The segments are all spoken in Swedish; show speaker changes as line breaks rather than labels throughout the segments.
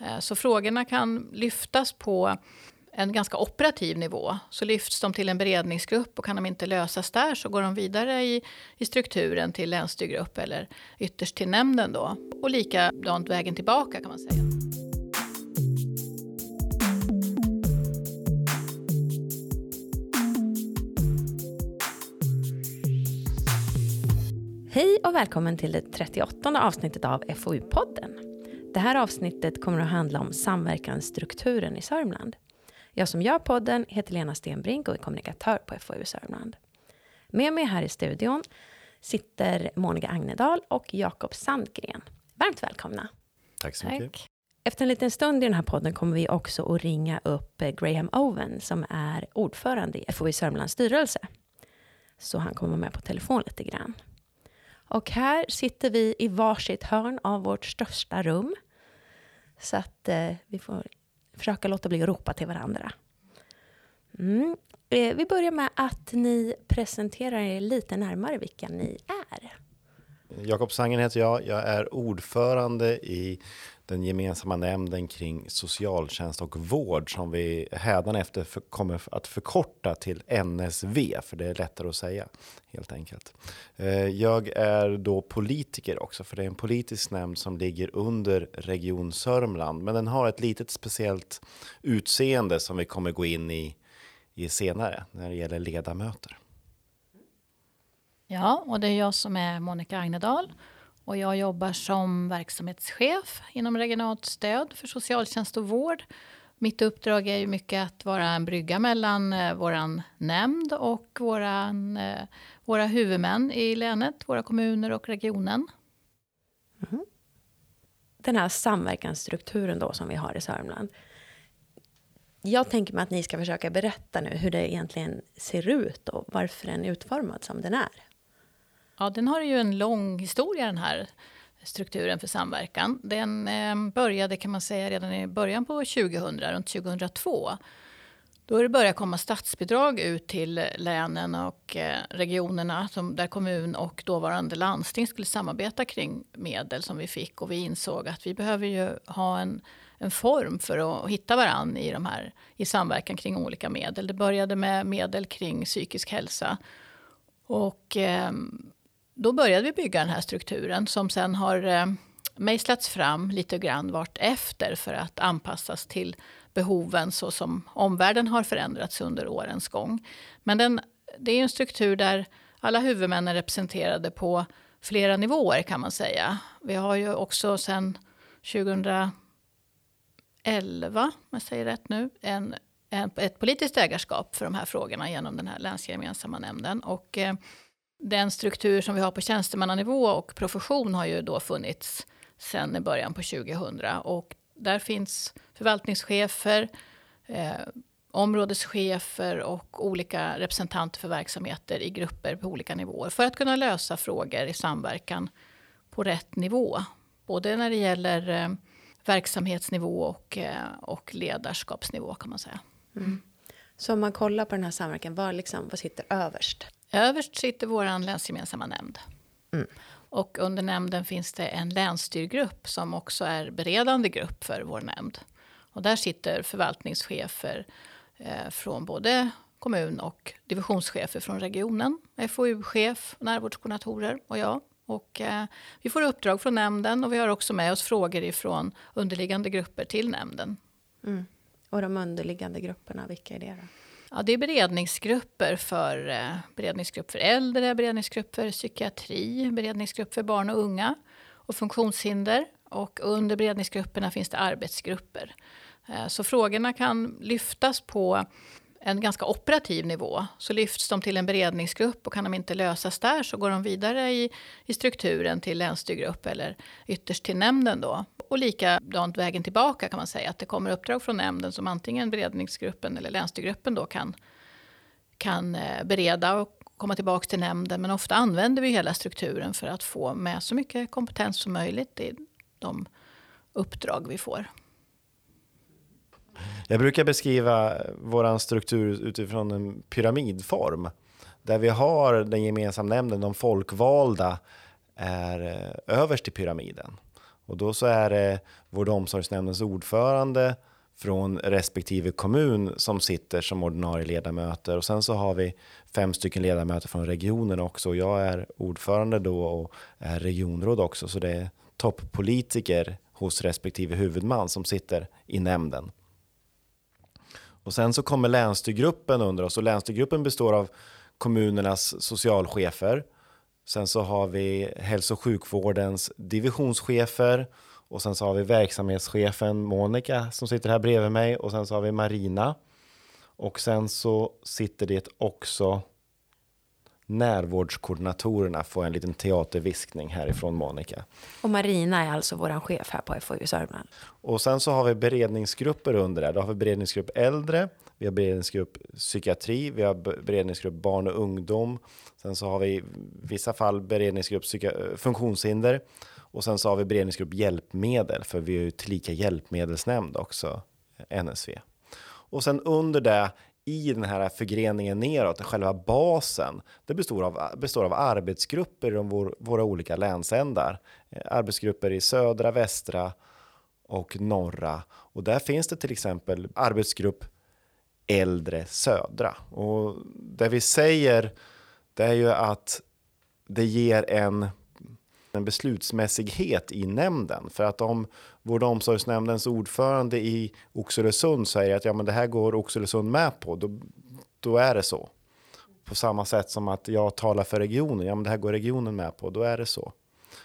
Eh, så frågorna kan lyftas på en ganska operativ nivå. Så lyfts de till en beredningsgrupp och kan de inte lösas där så går de vidare i, i strukturen till länsstyrgrupp eller ytterst till nämnden då. Och likadant vägen tillbaka kan man säga.
Hej och välkommen till det 38 avsnittet av FoU-podden. Det här avsnittet kommer att handla om samverkansstrukturen i Sörmland. Jag som gör podden heter Lena Stenbrink och är kommunikatör på FoU Sörmland. Med mig här i studion sitter Monica Agnedal och Jakob Sandgren. Varmt välkomna.
Tack så mycket. Tack.
Efter en liten stund i den här podden kommer vi också att ringa upp Graham Owen som är ordförande i FoU Sörmlands styrelse. Så han kommer med på telefon lite grann. Och här sitter vi i varsitt hörn av vårt största rum. Så att eh, vi får försöka låta bli att ropa till varandra. Mm. Eh, vi börjar med att ni presenterar er lite närmare vilka ni är.
Jakob Sangen heter jag. Jag är ordförande i den gemensamma nämnden kring socialtjänst och vård som vi hädanefter för, kommer att förkorta till NSV, för det är lättare att säga helt enkelt. Eh, jag är då politiker också, för det är en politisk nämnd som ligger under Region Sörmland, men den har ett litet speciellt utseende som vi kommer gå in i, i senare när det gäller ledamöter.
Ja, och det är jag som är Monica Agnedal och jag jobbar som verksamhetschef inom regionalt stöd för socialtjänst och vård. Mitt uppdrag är ju mycket att vara en brygga mellan eh, vår nämnd och våran, eh, våra huvudmän i länet, våra kommuner och regionen.
Mm. Den här samverkansstrukturen då som vi har i Sörmland. Jag tänker mig att ni ska försöka berätta nu hur det egentligen ser ut och varför den är utformad som den är.
Ja, den har ju en lång historia den här strukturen för samverkan. Den eh, började kan man säga redan i början på 2000, runt 2002. Då det börjat komma statsbidrag ut till länen och eh, regionerna som, där kommun och dåvarande landsting skulle samarbeta kring medel som vi fick. Och vi insåg att vi behöver ju ha en, en form för att hitta varann i, de här, i samverkan kring olika medel. Det började med medel kring psykisk hälsa. Och eh, då började vi bygga den här strukturen som sen har eh, mejslats fram lite grann vart efter för att anpassas till behoven så som omvärlden har förändrats under årens gång. Men den, det är en struktur där alla huvudmän är representerade på flera nivåer kan man säga. Vi har ju också sen 2011, om jag säger rätt nu, en, en, ett politiskt ägarskap för de här frågorna genom den här länsgemensamma nämnden. Och, eh, den struktur som vi har på tjänstemannanivå och profession har ju då funnits sedan i början på 2000. Och där finns förvaltningschefer, eh, områdeschefer och olika representanter för verksamheter i grupper på olika nivåer för att kunna lösa frågor i samverkan på rätt nivå. Både när det gäller eh, verksamhetsnivå och, eh, och ledarskapsnivå kan man säga. Mm.
Så om man kollar på den här samverkan, vad, liksom, vad sitter överst?
Överst sitter vår länsgemensamma nämnd. Mm. Och under nämnden finns det en länsstyrgrupp som också är beredande grupp för vår nämnd. Och där sitter förvaltningschefer eh, från både kommun och divisionschefer från regionen. FoU-chef, närvårdskoordinatorer och jag. Och, eh, vi får uppdrag från nämnden och vi har också med oss frågor ifrån underliggande grupper till nämnden.
Mm. Och de underliggande grupperna, vilka är det då?
Ja, det är beredningsgrupper för eh, beredningsgrupp för äldre, beredningsgrupp för psykiatri, beredningsgrupp för barn och unga och funktionshinder. Och under beredningsgrupperna finns det arbetsgrupper. Eh, så frågorna kan lyftas på en ganska operativ nivå. Så lyfts de till en beredningsgrupp och kan de inte lösas där så går de vidare i, i strukturen till länsstyrgrupp eller ytterst till nämnden då. Och likadant vägen tillbaka kan man säga. Att det kommer uppdrag från nämnden som antingen beredningsgruppen eller länsstyrgruppen då kan, kan eh, bereda och komma tillbaka till nämnden. Men ofta använder vi hela strukturen för att få med så mycket kompetens som möjligt i de uppdrag vi får.
Jag brukar beskriva vår struktur utifrån en pyramidform. Där vi har den gemensamma nämnden, de folkvalda, är eh, överst i pyramiden. Och då så är det vård och omsorgsnämndens ordförande från respektive kommun som sitter som ordinarie ledamöter och sen så har vi fem stycken ledamöter från regionen också. Jag är ordförande då och är regionråd också, så det är toppolitiker hos respektive huvudman som sitter i nämnden. Och sen så kommer länsstyrgruppen under oss och länsstyrgruppen består av kommunernas socialchefer. Sen så har vi hälso och sjukvårdens divisionschefer och sen så har vi verksamhetschefen Monica som sitter här bredvid mig och sen så har vi Marina. Och sen så sitter det också närvårdskoordinatorerna får en liten teaterviskning härifrån Monica.
Och Marina är alltså vår chef här på FoU Sörmland.
Och sen så har vi beredningsgrupper under det. Då har vi beredningsgrupp äldre, vi har beredningsgrupp psykiatri, vi har beredningsgrupp barn och ungdom. Sen så har vi i vissa fall beredningsgrupp funktionshinder och sen så har vi beredningsgrupp hjälpmedel, för vi är ju tillika hjälpmedelsnämnd också, NSV. Och sen under det, i den här förgreningen neråt, själva basen, det består av, består av arbetsgrupper i vår, våra olika länsändar. Eh, arbetsgrupper i södra, västra och norra. Och där finns det till exempel arbetsgrupp äldre södra. Och det vi säger, det är ju att det ger en en beslutsmässighet i nämnden. För att om vård och omsorgsnämndens ordförande i Oxelösund säger att ja, men det här går Oxelösund med på, då, då är det så. På samma sätt som att jag talar för regionen, ja men det här går regionen med på, då är det så.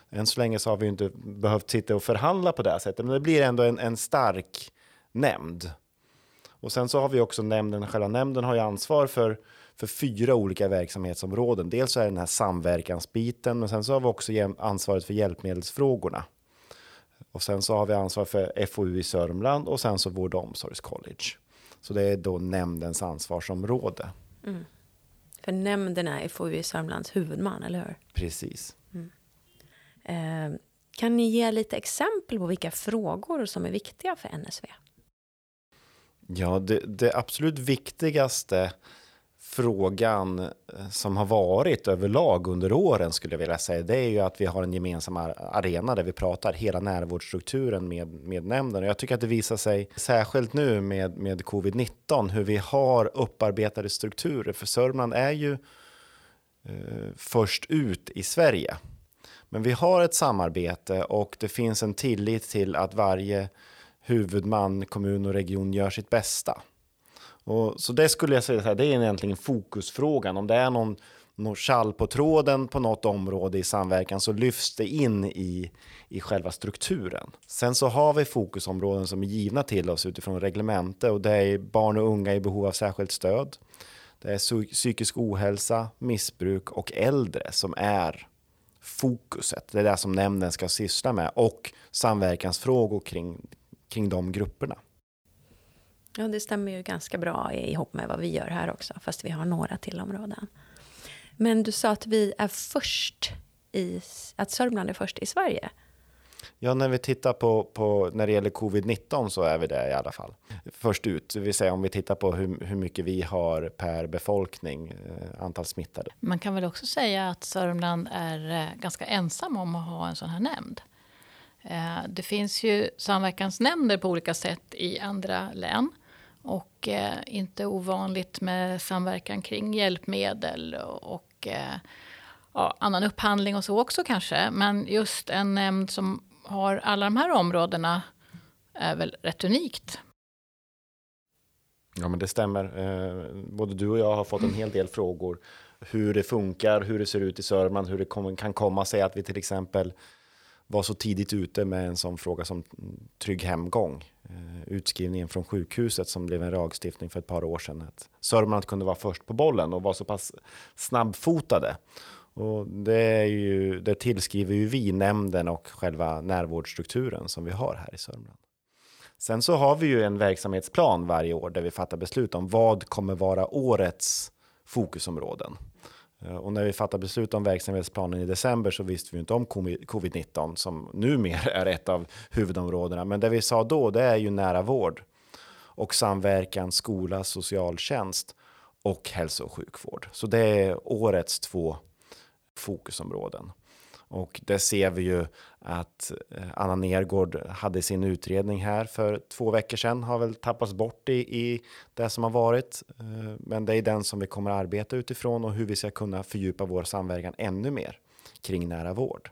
Än så länge så har vi inte behövt sitta och förhandla på det här sättet, men det blir ändå en, en stark nämnd. Och sen så har vi också nämnden, själva nämnden har ju ansvar för för fyra olika verksamhetsområden. Dels så är den här samverkansbiten, men sen så har vi också ansvaret för hjälpmedelsfrågorna. Och sen så har vi ansvar för FoU i Sörmland och sen så vård och omsorgscollege. Så det är då nämndens ansvarsområde. Mm.
För nämnden är FoU i Sörmlands huvudman, eller hur?
Precis. Mm.
Eh, kan ni ge lite exempel på vilka frågor som är viktiga för NSV?
Ja, det, det absolut viktigaste frågan eh, som har varit överlag under åren skulle jag vilja säga, det är ju att vi har en gemensam arena där vi pratar hela närvårdsstrukturen med, med nämnden. Och jag tycker att det visar sig särskilt nu med, med covid-19 hur vi har upparbetade strukturer. För Sörmland är ju eh, först ut i Sverige. Men vi har ett samarbete och det finns en tillit till att varje huvudman, kommun och region gör sitt bästa. Och, så det skulle jag säga, så här, det är egentligen fokusfrågan. Om det är någon, någon kall på tråden på något område i samverkan så lyfts det in i, i själva strukturen. Sen så har vi fokusområden som är givna till oss utifrån reglemente och det är barn och unga i behov av särskilt stöd. Det är psykisk ohälsa, missbruk och äldre som är fokuset. Det är det som nämnden ska syssla med och samverkansfrågor kring, kring de grupperna.
Ja, det stämmer ju ganska bra ihop med vad vi gör här också, fast vi har några till områden. Men du sa att vi är först i, att Sörmland är först i Sverige.
Ja, när vi tittar på, på när det gäller covid-19 så är vi det i alla fall. Först ut, det vill säga om vi tittar på hur, hur mycket vi har per befolkning, eh, antal smittade.
Man kan väl också säga att Sörmland är eh, ganska ensam om att ha en sån här nämnd. Eh, det finns ju samverkansnämnder på olika sätt i andra län. Och eh, inte ovanligt med samverkan kring hjälpmedel och, eh, ja, annan upphandling och så också kanske. Men just en nämnd som har alla de här områdena är väl rätt unikt.
Ja, men det stämmer. Eh, både du och jag har fått en hel del frågor hur det funkar, hur det ser ut i Sörmland, hur det kom, kan komma sig att vi till exempel var så tidigt ute med en sån fråga som trygg hemgång. Eh, utskrivningen från sjukhuset som blev en lagstiftning för ett par år sedan. Att Sörmland kunde vara först på bollen och var så pass snabbfotade. Och det, är ju, det tillskriver ju vi nämnden och själva närvårdsstrukturen som vi har här i Sörmland. Sen så har vi ju en verksamhetsplan varje år där vi fattar beslut om vad kommer vara årets fokusområden. Eh, och när vi fattade beslut om verksamhetsplanen i december så visste vi inte om covid-19 som numera är ett av huvudområdena. Men det vi sa då, det är ju nära vård och samverkan skola, socialtjänst och hälso och sjukvård. Så det är årets två fokusområden. Och det ser vi ju att eh, Anna Nergård hade sin utredning här för två veckor sedan, har väl tappats bort i, i det som har varit. Eh, men det är den som vi kommer att arbeta utifrån och hur vi ska kunna fördjupa vår samverkan ännu mer kring nära vård.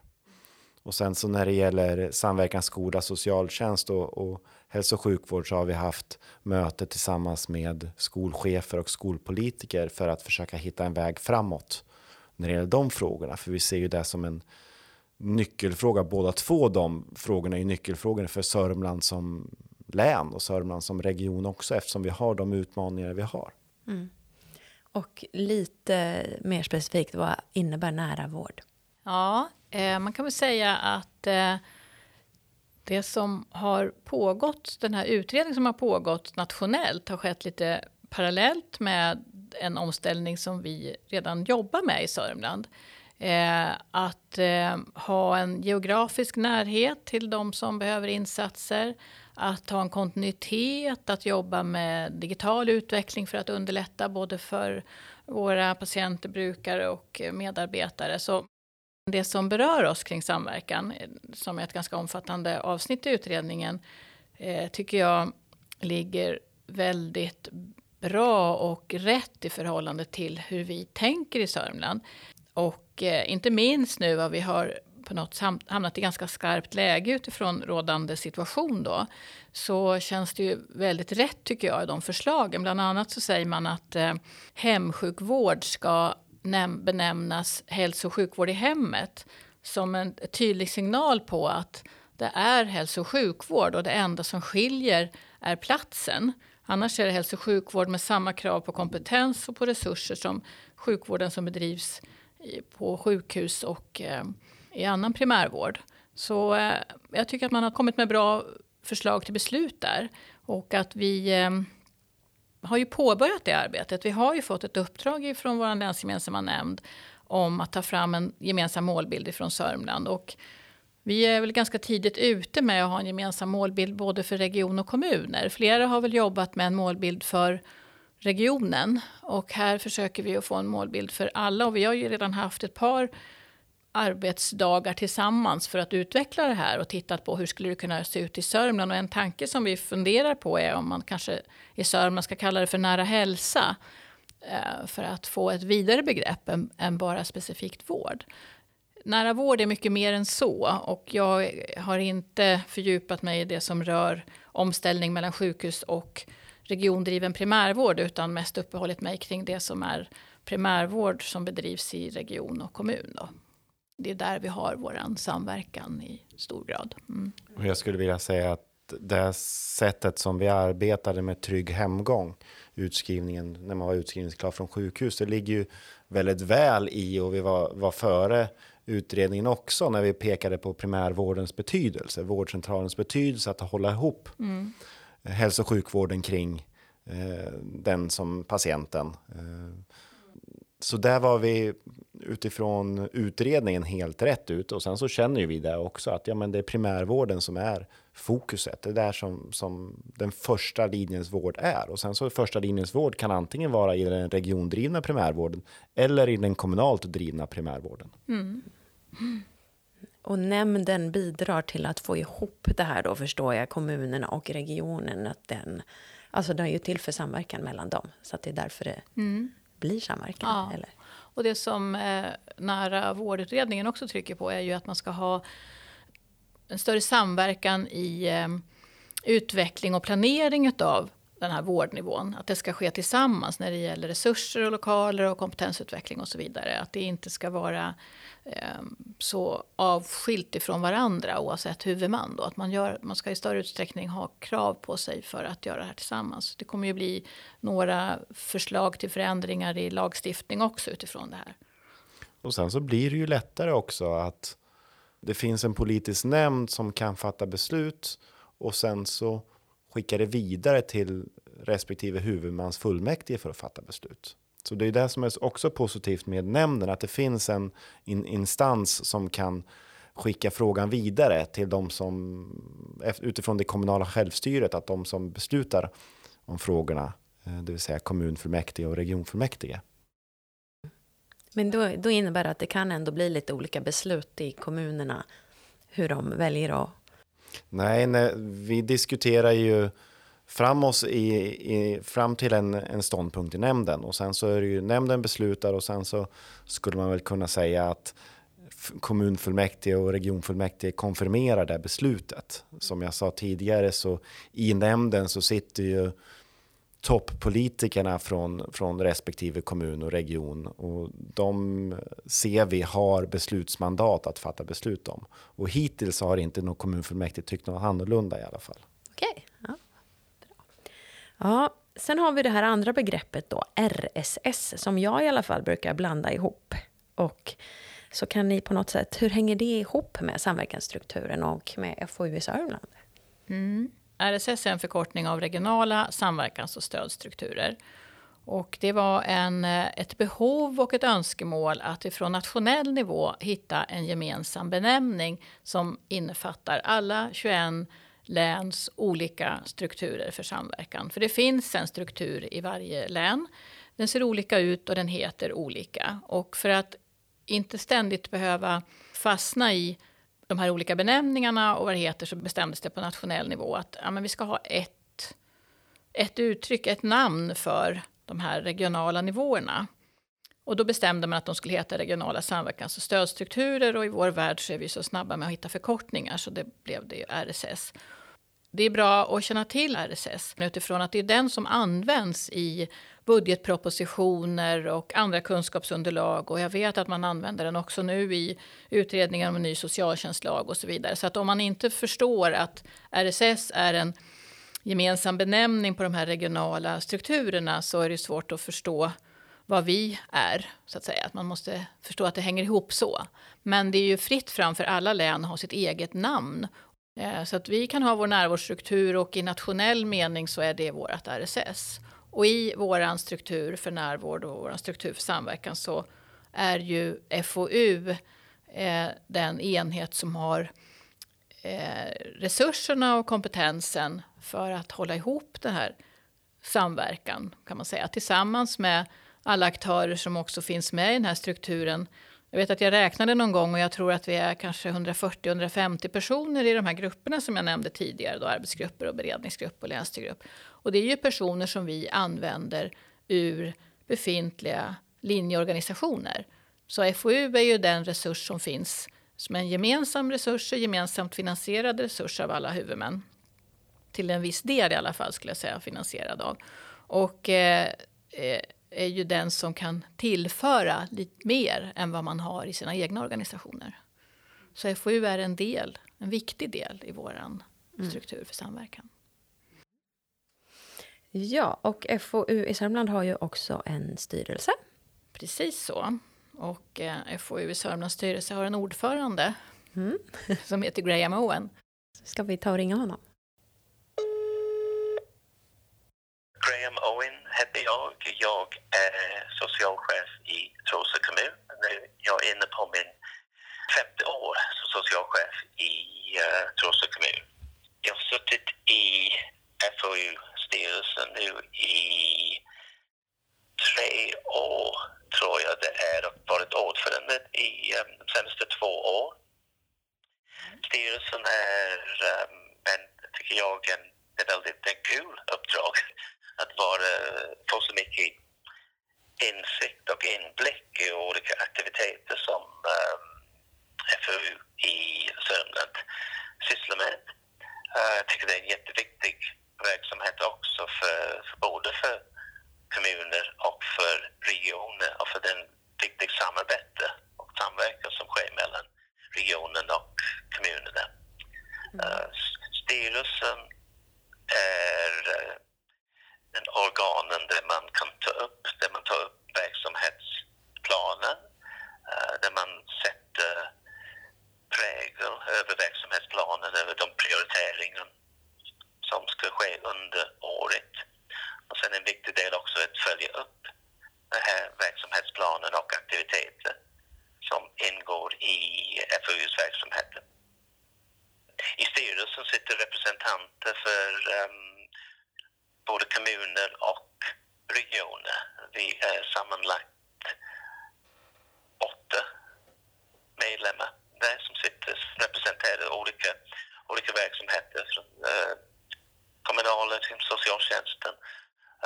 Och sen så när det gäller samverkan skola, socialtjänst och, och hälso och sjukvård så har vi haft möte tillsammans med skolchefer och skolpolitiker för att försöka hitta en väg framåt när det gäller de frågorna. För vi ser ju det som en nyckelfråga. Båda två de frågorna är nyckelfrågor för Sörmland som län och Sörmland som region också eftersom vi har de utmaningar vi har. Mm.
Och lite mer specifikt, vad innebär nära vård?
Ja, eh, man kan väl säga att eh, det som har pågått, den här utredningen som har pågått nationellt har skett lite parallellt med en omställning som vi redan jobbar med i Sörmland. Eh, att eh, ha en geografisk närhet till de som behöver insatser. Att ha en kontinuitet, att jobba med digital utveckling för att underlätta både för våra patienter, brukare och medarbetare. Så det som berör oss kring samverkan, som är ett ganska omfattande avsnitt i utredningen, eh, tycker jag ligger väldigt bra och rätt i förhållande till hur vi tänker i Sörmland. Och eh, inte minst nu vad vi har på något hamnat i ganska skarpt läge utifrån rådande situation då, så känns det ju väldigt rätt tycker jag i de förslagen. Bland annat så säger man att eh, hemsjukvård ska benämnas hälso och sjukvård i hemmet som en tydlig signal på att det är hälso och sjukvård och det enda som skiljer är platsen. Annars är det hälso och sjukvård med samma krav på kompetens och på resurser som sjukvården som bedrivs på sjukhus och eh, i annan primärvård. Så eh, jag tycker att man har kommit med bra förslag till beslut där. Och att vi eh, har ju påbörjat det arbetet. Vi har ju fått ett uppdrag från vår länsgemensamma nämnd om att ta fram en gemensam målbild från Sörmland. Och vi är väl ganska tidigt ute med att ha en gemensam målbild både för region och kommuner. Flera har väl jobbat med en målbild för regionen och här försöker vi att få en målbild för alla och vi har ju redan haft ett par arbetsdagar tillsammans för att utveckla det här och tittat på hur skulle det kunna se ut i Sörmland. Och en tanke som vi funderar på är om man kanske i Sörmland ska kalla det för nära hälsa eh, för att få ett vidare begrepp än, än bara specifikt vård. Nära vård är mycket mer än så och jag har inte fördjupat mig i det som rör omställning mellan sjukhus och regiondriven primärvård utan mest uppehållit mig kring det som är primärvård som bedrivs i region och kommun. Då. Det är där vi har vår samverkan i stor grad. Mm.
Jag skulle vilja säga att det sättet som vi arbetade med trygg hemgång, utskrivningen när man var utskrivningsklar från sjukhus, det ligger ju väldigt väl i och vi var, var före utredningen också när vi pekade på primärvårdens betydelse, vårdcentralens betydelse att hålla ihop mm. Eh, hälso och sjukvården kring eh, den som patienten. Eh, så där var vi utifrån utredningen helt rätt ut och sen så känner vi det också att ja, men det är primärvården som är fokuset. Det är där som, som den första linjens vård är och sen så första linjens vård kan antingen vara i den regiondrivna primärvården eller i den kommunalt drivna primärvården. Mm.
Och nämnden bidrar till att få ihop det här då förstår jag, kommunerna och regionen. Att den, alltså den är ju till för samverkan mellan dem, så att det är därför det mm. blir samverkan. Ja. Eller?
Och det som eh, nära vårdutredningen också trycker på är ju att man ska ha en större samverkan i eh, utveckling och planering av den här vårdnivån. Att det ska ske tillsammans när det gäller resurser och lokaler och kompetensutveckling och så vidare. Att det inte ska vara eh, så avskilt ifrån varandra oavsett huvudman. Då. Att man, gör, man ska i större utsträckning ha krav på sig för att göra det här tillsammans. Det kommer ju bli några förslag till förändringar i lagstiftning också utifrån det här.
Och sen så blir det ju lättare också att det finns en politisk nämnd som kan fatta beslut och sen så skicka det vidare till respektive huvudmans fullmäktige för att fatta beslut. Så det är det som är också positivt med nämnden, att det finns en in instans som kan skicka frågan vidare till de som utifrån det kommunala självstyret, att de som beslutar om frågorna, eh, det vill säga kommunfullmäktige och regionfullmäktige.
Men då, då innebär det att det kan ändå bli lite olika beslut i kommunerna hur de väljer att...
Nej, nej vi diskuterar ju fram oss i, i, fram till en, en ståndpunkt i nämnden och sen så är det ju nämnden beslutar och sen så skulle man väl kunna säga att kommunfullmäktige och regionfullmäktige konfirmerar det beslutet. Som jag sa tidigare så i nämnden så sitter ju toppolitikerna från, från respektive kommun och region och de ser vi har beslutsmandat att fatta beslut om. Och hittills har inte någon kommunfullmäktige tyckt något annorlunda i alla fall.
Okej, ja. Bra. Ja, sen har vi det här andra begreppet då, RSS, som jag i alla fall brukar blanda ihop. Och så kan ni på något sätt, hur hänger det ihop med samverkansstrukturen och med FoU i Sörmland?
Mm. RSS är en förkortning av regionala samverkans och stödstrukturer. Och det var en, eh, ett behov och ett önskemål att ifrån nationell nivå hitta en gemensam benämning som innefattar alla 21 läns olika strukturer för samverkan. För det finns en struktur i varje län. Den ser olika ut och den heter olika. Och för att inte ständigt behöva fastna i de här olika benämningarna och vad det heter så bestämdes det på nationell nivå att ja, men vi ska ha ett, ett uttryck, ett namn för de här regionala nivåerna. Och då bestämde man att de skulle heta regionala samverkans och stödstrukturer och i vår värld så är vi så snabba med att hitta förkortningar så det blev det RSS. Det är bra att känna till RSS utifrån att det är den som används i budgetpropositioner och andra kunskapsunderlag. Och jag vet att man använder den också nu i utredningen om en ny socialtjänstlag och så vidare. Så att om man inte förstår att RSS är en gemensam benämning på de här regionala strukturerna så är det svårt att förstå vad vi är, så att säga. Att man måste förstå att det hänger ihop så. Men det är ju fritt fram för alla län att ha sitt eget namn. Eh, så att vi kan ha vår närvårdsstruktur och i nationell mening så är det vårt RSS. Och i vår struktur för närvård och vår struktur för samverkan så är ju FoU eh, den enhet som har eh, resurserna och kompetensen för att hålla ihop den här samverkan kan man säga tillsammans med alla aktörer som också finns med i den här strukturen. Jag vet att jag räknade någon gång och jag tror att vi är kanske 140-150 personer i de här grupperna som jag nämnde tidigare, då arbetsgrupper och beredningsgrupp och länsstyrgrupp. Och det är ju personer som vi använder ur befintliga linjeorganisationer. Så FoU är ju den resurs som finns som en gemensam resurs och gemensamt finansierad resurs av alla huvudmän. Till en viss del i alla fall skulle jag säga finansierad av. Och eh, eh är ju den som kan tillföra lite mer än vad man har i sina egna organisationer. Så FoU är en del, en viktig del i vår mm. struktur för samverkan.
Ja, och FoU i Sörmland har ju också en styrelse.
Precis så. Och eh, FoU i Sörmlands styrelse har en ordförande mm. som heter Graham Owen.
Ska vi ta och ringa honom?
Graham Owen heter jag. Jag är socialchef i Trosa kommun. Jag är inne på min femte år som socialchef i uh, Trosa kommun. Jag har suttit i styrelsen nu i tre år, tror jag det är, och varit ordförande i um, de senaste två år. Styrelsen är, um, en, tycker jag, en, en väldigt en kul uppdrag att vara, få så mycket insikt och inblick i olika aktiviteter som um, FoU i Sörmland sysslar med. Uh, jag tycker det är en jätteviktig verksamhet också för, för både för kommuner och för regioner och för den viktiga samarbete och samverkan som sker mellan regionen och kommunerna. Uh, styrelsen är uh, den organen där man kan ta upp, där man tar upp verksamhetsplanen, uh, där man sätter prägel över verksamhetsplanen, över de prioriteringar som ska ske under året. Och sen en viktig del också att följa upp den här verksamhetsplanen och aktiviteter som ingår i FoUs verksamhet. I styrelsen sitter representanter för um, både sammanlagt åtta medlemmar där som sitter representerar olika, olika verksamheter från eh, kommunala till socialtjänsten.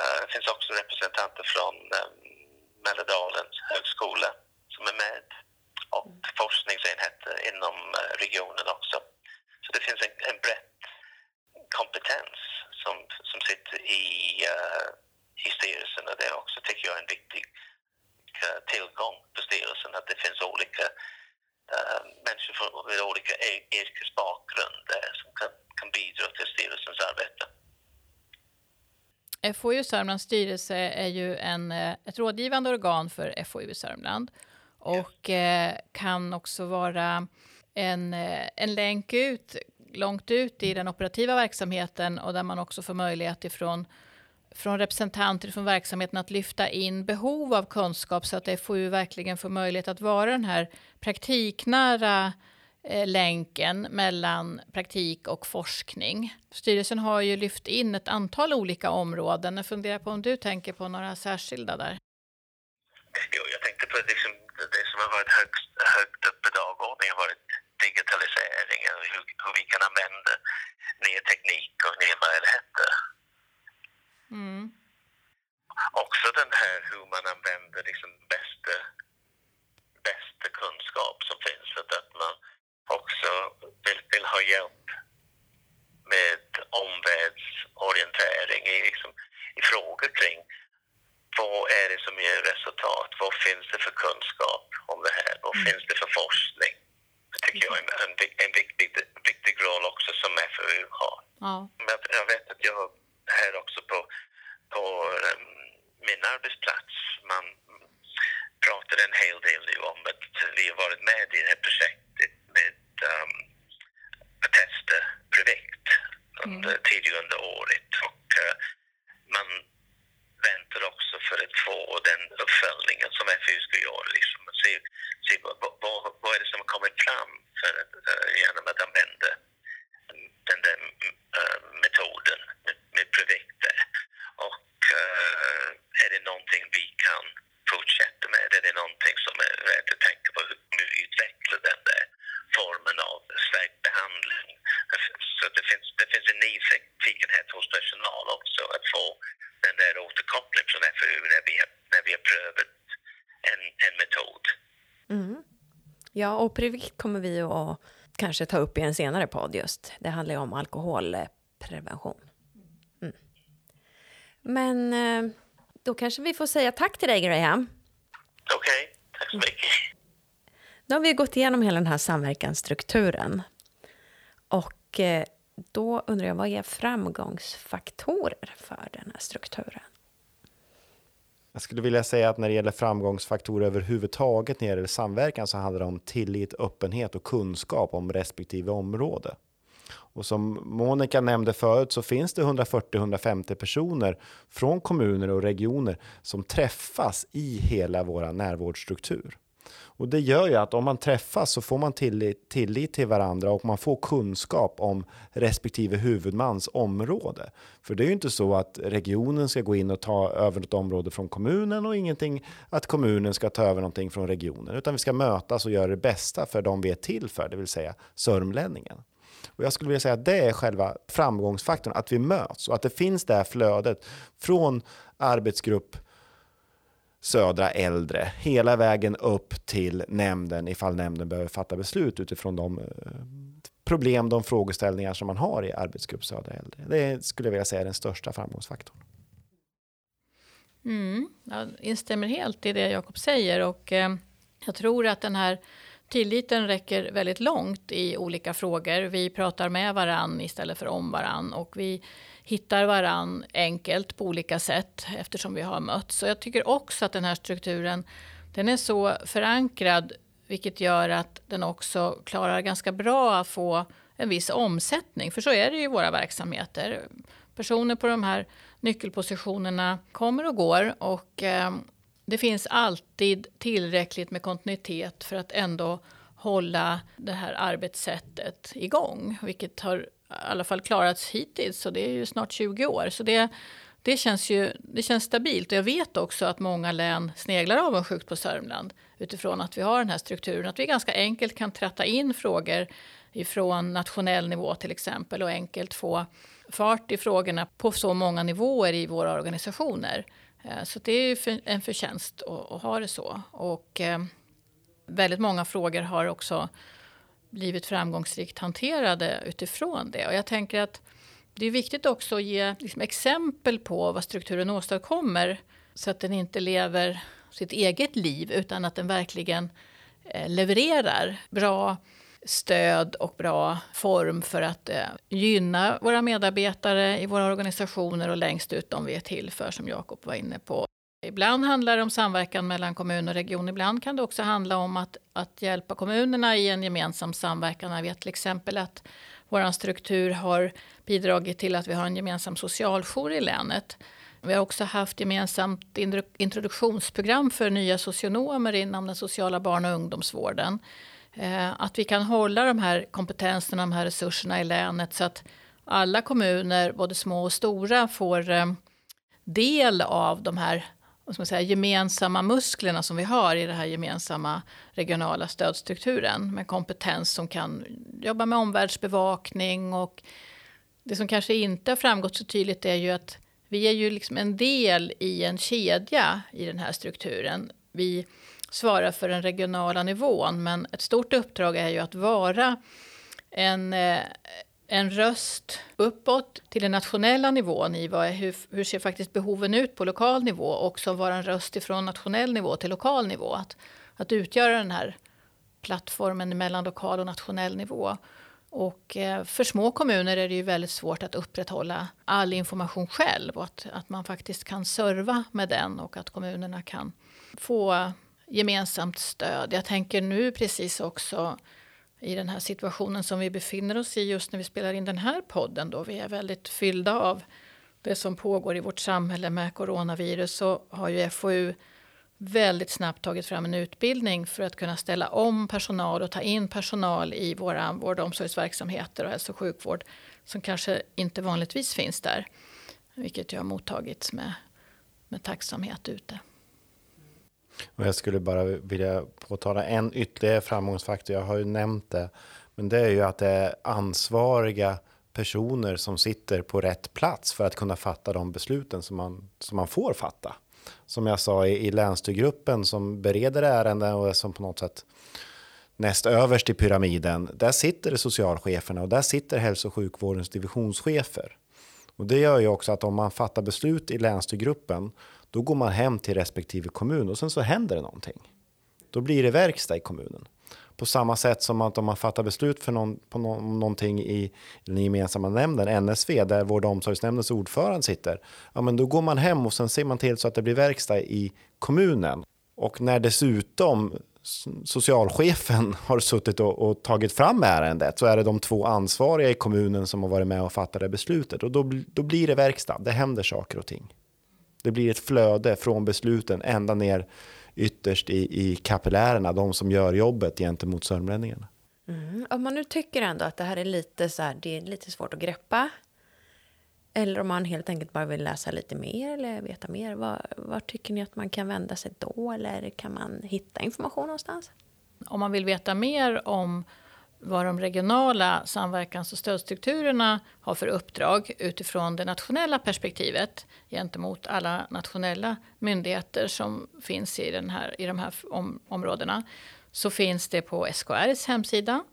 Eh, det finns också representanter från eh, Mälardalens högskola som är med och forskningsenheter inom eh, regionen också. Så det finns en, en brett kompetens som, som sitter i, eh, i styrelsen och det är också, tycker jag, en viktig uh, tillgång för styrelsen att det finns olika uh, människor med olika yrkesbakgrund som kan, kan bidra till styrelsens arbete.
FoU Sörmlands styrelse är ju en, ett rådgivande organ för FoU Sörmland och kan också vara en, en länk ut långt ut i den operativa verksamheten och där man också får möjlighet ifrån från representanter från verksamheten att lyfta in behov av kunskap så att FoU verkligen får möjlighet att vara den här praktiknära eh, länken mellan praktik och forskning. Styrelsen har ju lyft in ett antal olika områden. Jag funderar på om du tänker på några särskilda där?
Jo, jag tänkte på liksom det som har varit högst, högt upp på dagordningen har varit digitaliseringen och hur, hur vi kan använda ny teknik och nya möjligheter. Mm. Också den här hur man använder liksom bästa, bästa kunskap som finns. Att man också vill, vill ha hjälp med omvärldsorientering i, liksom, i frågor kring vad är det som ger resultat? Vad finns det för kunskap om det här? Vad mm. finns det för forskning? Det tycker jag är en, en viktig, viktig roll också som FoU har. Ja. Men jag vet att jag här också på, på um, min arbetsplats, man pratar en hel del nu om att vi har varit med i det här projektet med um, att testa Predict under, mm. tidigare under året och uh, man väntar också för att få den uppföljningen som FU ska göra. Liksom, se, se vad, vad, vad är det som har kommit fram för, uh, genom att använda den där uh, metoden med, produkter. Och uh, är det någonting vi kan fortsätta med? Är det någonting som är värt att tänka på hur vi utvecklar den där formen av stärkt behandling? Så det finns, det finns en nyfikenhet hos personal också att få den där återkopplingen från FoU när vi, har, när vi har prövat en, en metod.
Mm. Ja, och Privikt kommer vi att kanske ta upp i en senare podd just. Det handlar ju om alkoholprevention. Men eh, då kanske vi får säga tack till dig Graham.
Okej, okay. tack så mycket.
Då har vi gått igenom hela den här samverkansstrukturen. Och eh, då undrar jag, vad är framgångsfaktorer för den här strukturen?
Jag skulle vilja säga att när det gäller framgångsfaktorer överhuvudtaget när det gäller samverkan så handlar det om tillit, öppenhet och kunskap om respektive område. Och som Monica nämnde förut så finns det 140-150 personer från kommuner och regioner som träffas i hela vår närvårdsstruktur. Och det gör ju att om man träffas så får man tillit, tillit till varandra och man får kunskap om respektive huvudmans område. För det är ju inte så att regionen ska gå in och ta över ett område från kommunen och ingenting att kommunen ska ta över någonting från regionen, utan vi ska mötas och göra det bästa för de vi är till för, det vill säga sörmlänningen. Och jag skulle vilja säga att det är själva framgångsfaktorn, att vi möts och att det finns det här flödet från arbetsgrupp södra äldre hela vägen upp till nämnden ifall nämnden behöver fatta beslut utifrån de eh, problem, de frågeställningar som man har i arbetsgrupp södra äldre. Det skulle jag vilja säga är den största framgångsfaktorn.
Mm, jag instämmer helt i det Jakob säger och eh, jag tror att den här tilliten räcker väldigt långt i olika frågor. Vi pratar med varann istället för om varann och vi hittar varann enkelt på olika sätt eftersom vi har mötts. Så jag tycker också att den här strukturen den är så förankrad vilket gör att den också klarar ganska bra att få en viss omsättning. För så är det ju i våra verksamheter. Personer på de här nyckelpositionerna kommer och går och eh, det finns alltid tillräckligt med kontinuitet för att ändå hålla det här arbetssättet igång, vilket har i alla fall klarats hittills, så det är ju snart 20 år. Så det, det känns ju det känns stabilt. Och jag vet också att många län sneglar avundsjukt på Sörmland utifrån att vi har den här strukturen. Att vi ganska enkelt kan tratta in frågor ifrån nationell nivå till exempel och enkelt få fart i frågorna på så många nivåer i våra organisationer. Eh, så det är ju en förtjänst att ha det så. Och eh, väldigt många frågor har också blivit framgångsrikt hanterade utifrån det. Och jag tänker att det är viktigt också att ge liksom exempel på vad strukturen åstadkommer så att den inte lever sitt eget liv utan att den verkligen eh, levererar bra stöd och bra form för att eh, gynna våra medarbetare i våra organisationer och längst ut de vi är till för som Jakob var inne på. Ibland handlar det om samverkan mellan kommun och region. Ibland kan det också handla om att, att hjälpa kommunerna i en gemensam samverkan. Jag vet till exempel att vår struktur har bidragit till att vi har en gemensam socialjour i länet. Vi har också haft gemensamt introduktionsprogram för nya socionomer inom den sociala barn och ungdomsvården. Eh, att vi kan hålla de här kompetenserna, de här resurserna i länet så att alla kommuner, både små och stora, får eh, del av de här ska man säga, gemensamma musklerna som vi har i den här gemensamma regionala stödstrukturen med kompetens som kan jobba med omvärldsbevakning och det som kanske inte har framgått så tydligt är ju att vi är ju liksom en del i en kedja i den här strukturen. Vi svarar för den regionala nivån men ett stort uppdrag är ju att vara en, eh, en röst uppåt till den nationella nivån i vad, hur, hur ser faktiskt behoven ut på lokal nivå och också vara en röst ifrån nationell nivå till lokal nivå. Att, att utgöra den här plattformen mellan lokal och nationell nivå. Och eh, för små kommuner är det ju väldigt svårt att upprätthålla all information själv och att, att man faktiskt kan serva med den och att kommunerna kan få gemensamt stöd. Jag tänker nu precis också i den här situationen som vi befinner oss i just när vi spelar in den här podden då vi är väldigt fyllda av det som pågår i vårt samhälle med coronavirus så har ju FoU väldigt snabbt tagit fram en utbildning för att kunna ställa om personal och ta in personal i våra vård och omsorgsverksamheter och hälso och sjukvård som kanske inte vanligtvis finns där. Vilket jag har mottagits med, med tacksamhet ute.
Och jag skulle bara vilja påtala en ytterligare framgångsfaktor. Jag har ju nämnt det, men det är ju att det är ansvariga personer som sitter på rätt plats för att kunna fatta de besluten som man, som man får fatta. Som jag sa i, i länsstyrgruppen som bereder ärenden och som på något sätt näst överst i pyramiden. Där sitter det socialcheferna och där sitter hälso och sjukvårdens divisionschefer. Och det gör ju också att om man fattar beslut i länsstyrgruppen då går man hem till respektive kommun och sen så händer det någonting. Då blir det verkstad i kommunen. På samma sätt som att om man fattar beslut för någon, på någon, någonting i den gemensamma nämnden, NSV, där vård och omsorgsnämndens ordförande sitter. Ja, men då går man hem och sen ser man till så att det blir verkstad i kommunen. Och när dessutom socialchefen har suttit och, och, tagit fram ärendet så är det de två ansvariga i kommunen som har varit med och fattat det beslutet. Och då, då blir det verkstad, det händer saker och ting. Det blir ett flöde från besluten ända ner ytterst i, i kapillärerna, de som gör jobbet gentemot sörmlänningarna.
Mm. Om man nu tycker ändå att det här är lite, så här, det är lite svårt att greppa eller om man helt enkelt bara vill läsa lite mer eller veta mer, var, var tycker ni att man kan vända sig då? Eller kan man hitta information någonstans?
Om man vill veta mer om vad de regionala samverkans och stödstrukturerna har för uppdrag utifrån det nationella perspektivet gentemot alla nationella myndigheter som finns i, den här, i de här om, områdena så finns det på SKRs hemsida.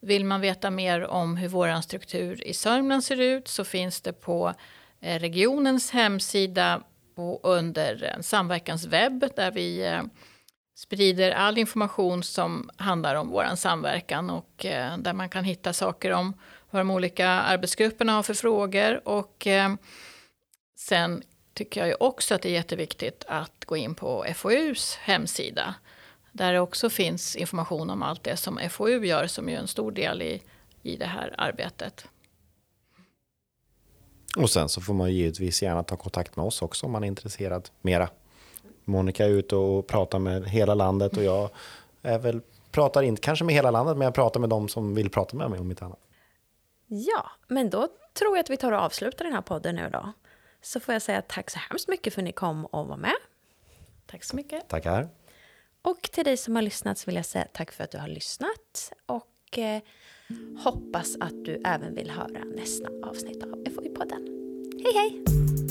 Vill man veta mer om hur vår struktur i Sörmland ser ut så finns det på eh, regionens hemsida och under samverkanswebb där vi eh, sprider all information som handlar om vår samverkan och eh, där man kan hitta saker om vad de olika arbetsgrupperna har för frågor. Och eh, sen tycker jag ju också att det är jätteviktigt att gå in på FoUs hemsida där det också finns information om allt det som FoU gör som är en stor del i, i det här arbetet.
Och sen så får man givetvis gärna ta kontakt med oss också om man är intresserad mera Monica är ute och pratar med hela landet och jag är väl, pratar inte kanske med hela landet, men jag pratar med dem som vill prata med mig om mitt annat.
Ja, men då tror jag att vi tar och avslutar den här podden nu då. så får jag säga tack så hemskt mycket för att ni kom och var med.
Tack så mycket.
Tackar.
Och till dig som har lyssnat så vill jag säga tack för att du har lyssnat. Och eh, hoppas att du även vill höra nästa avsnitt av FoI-podden. Hej hej!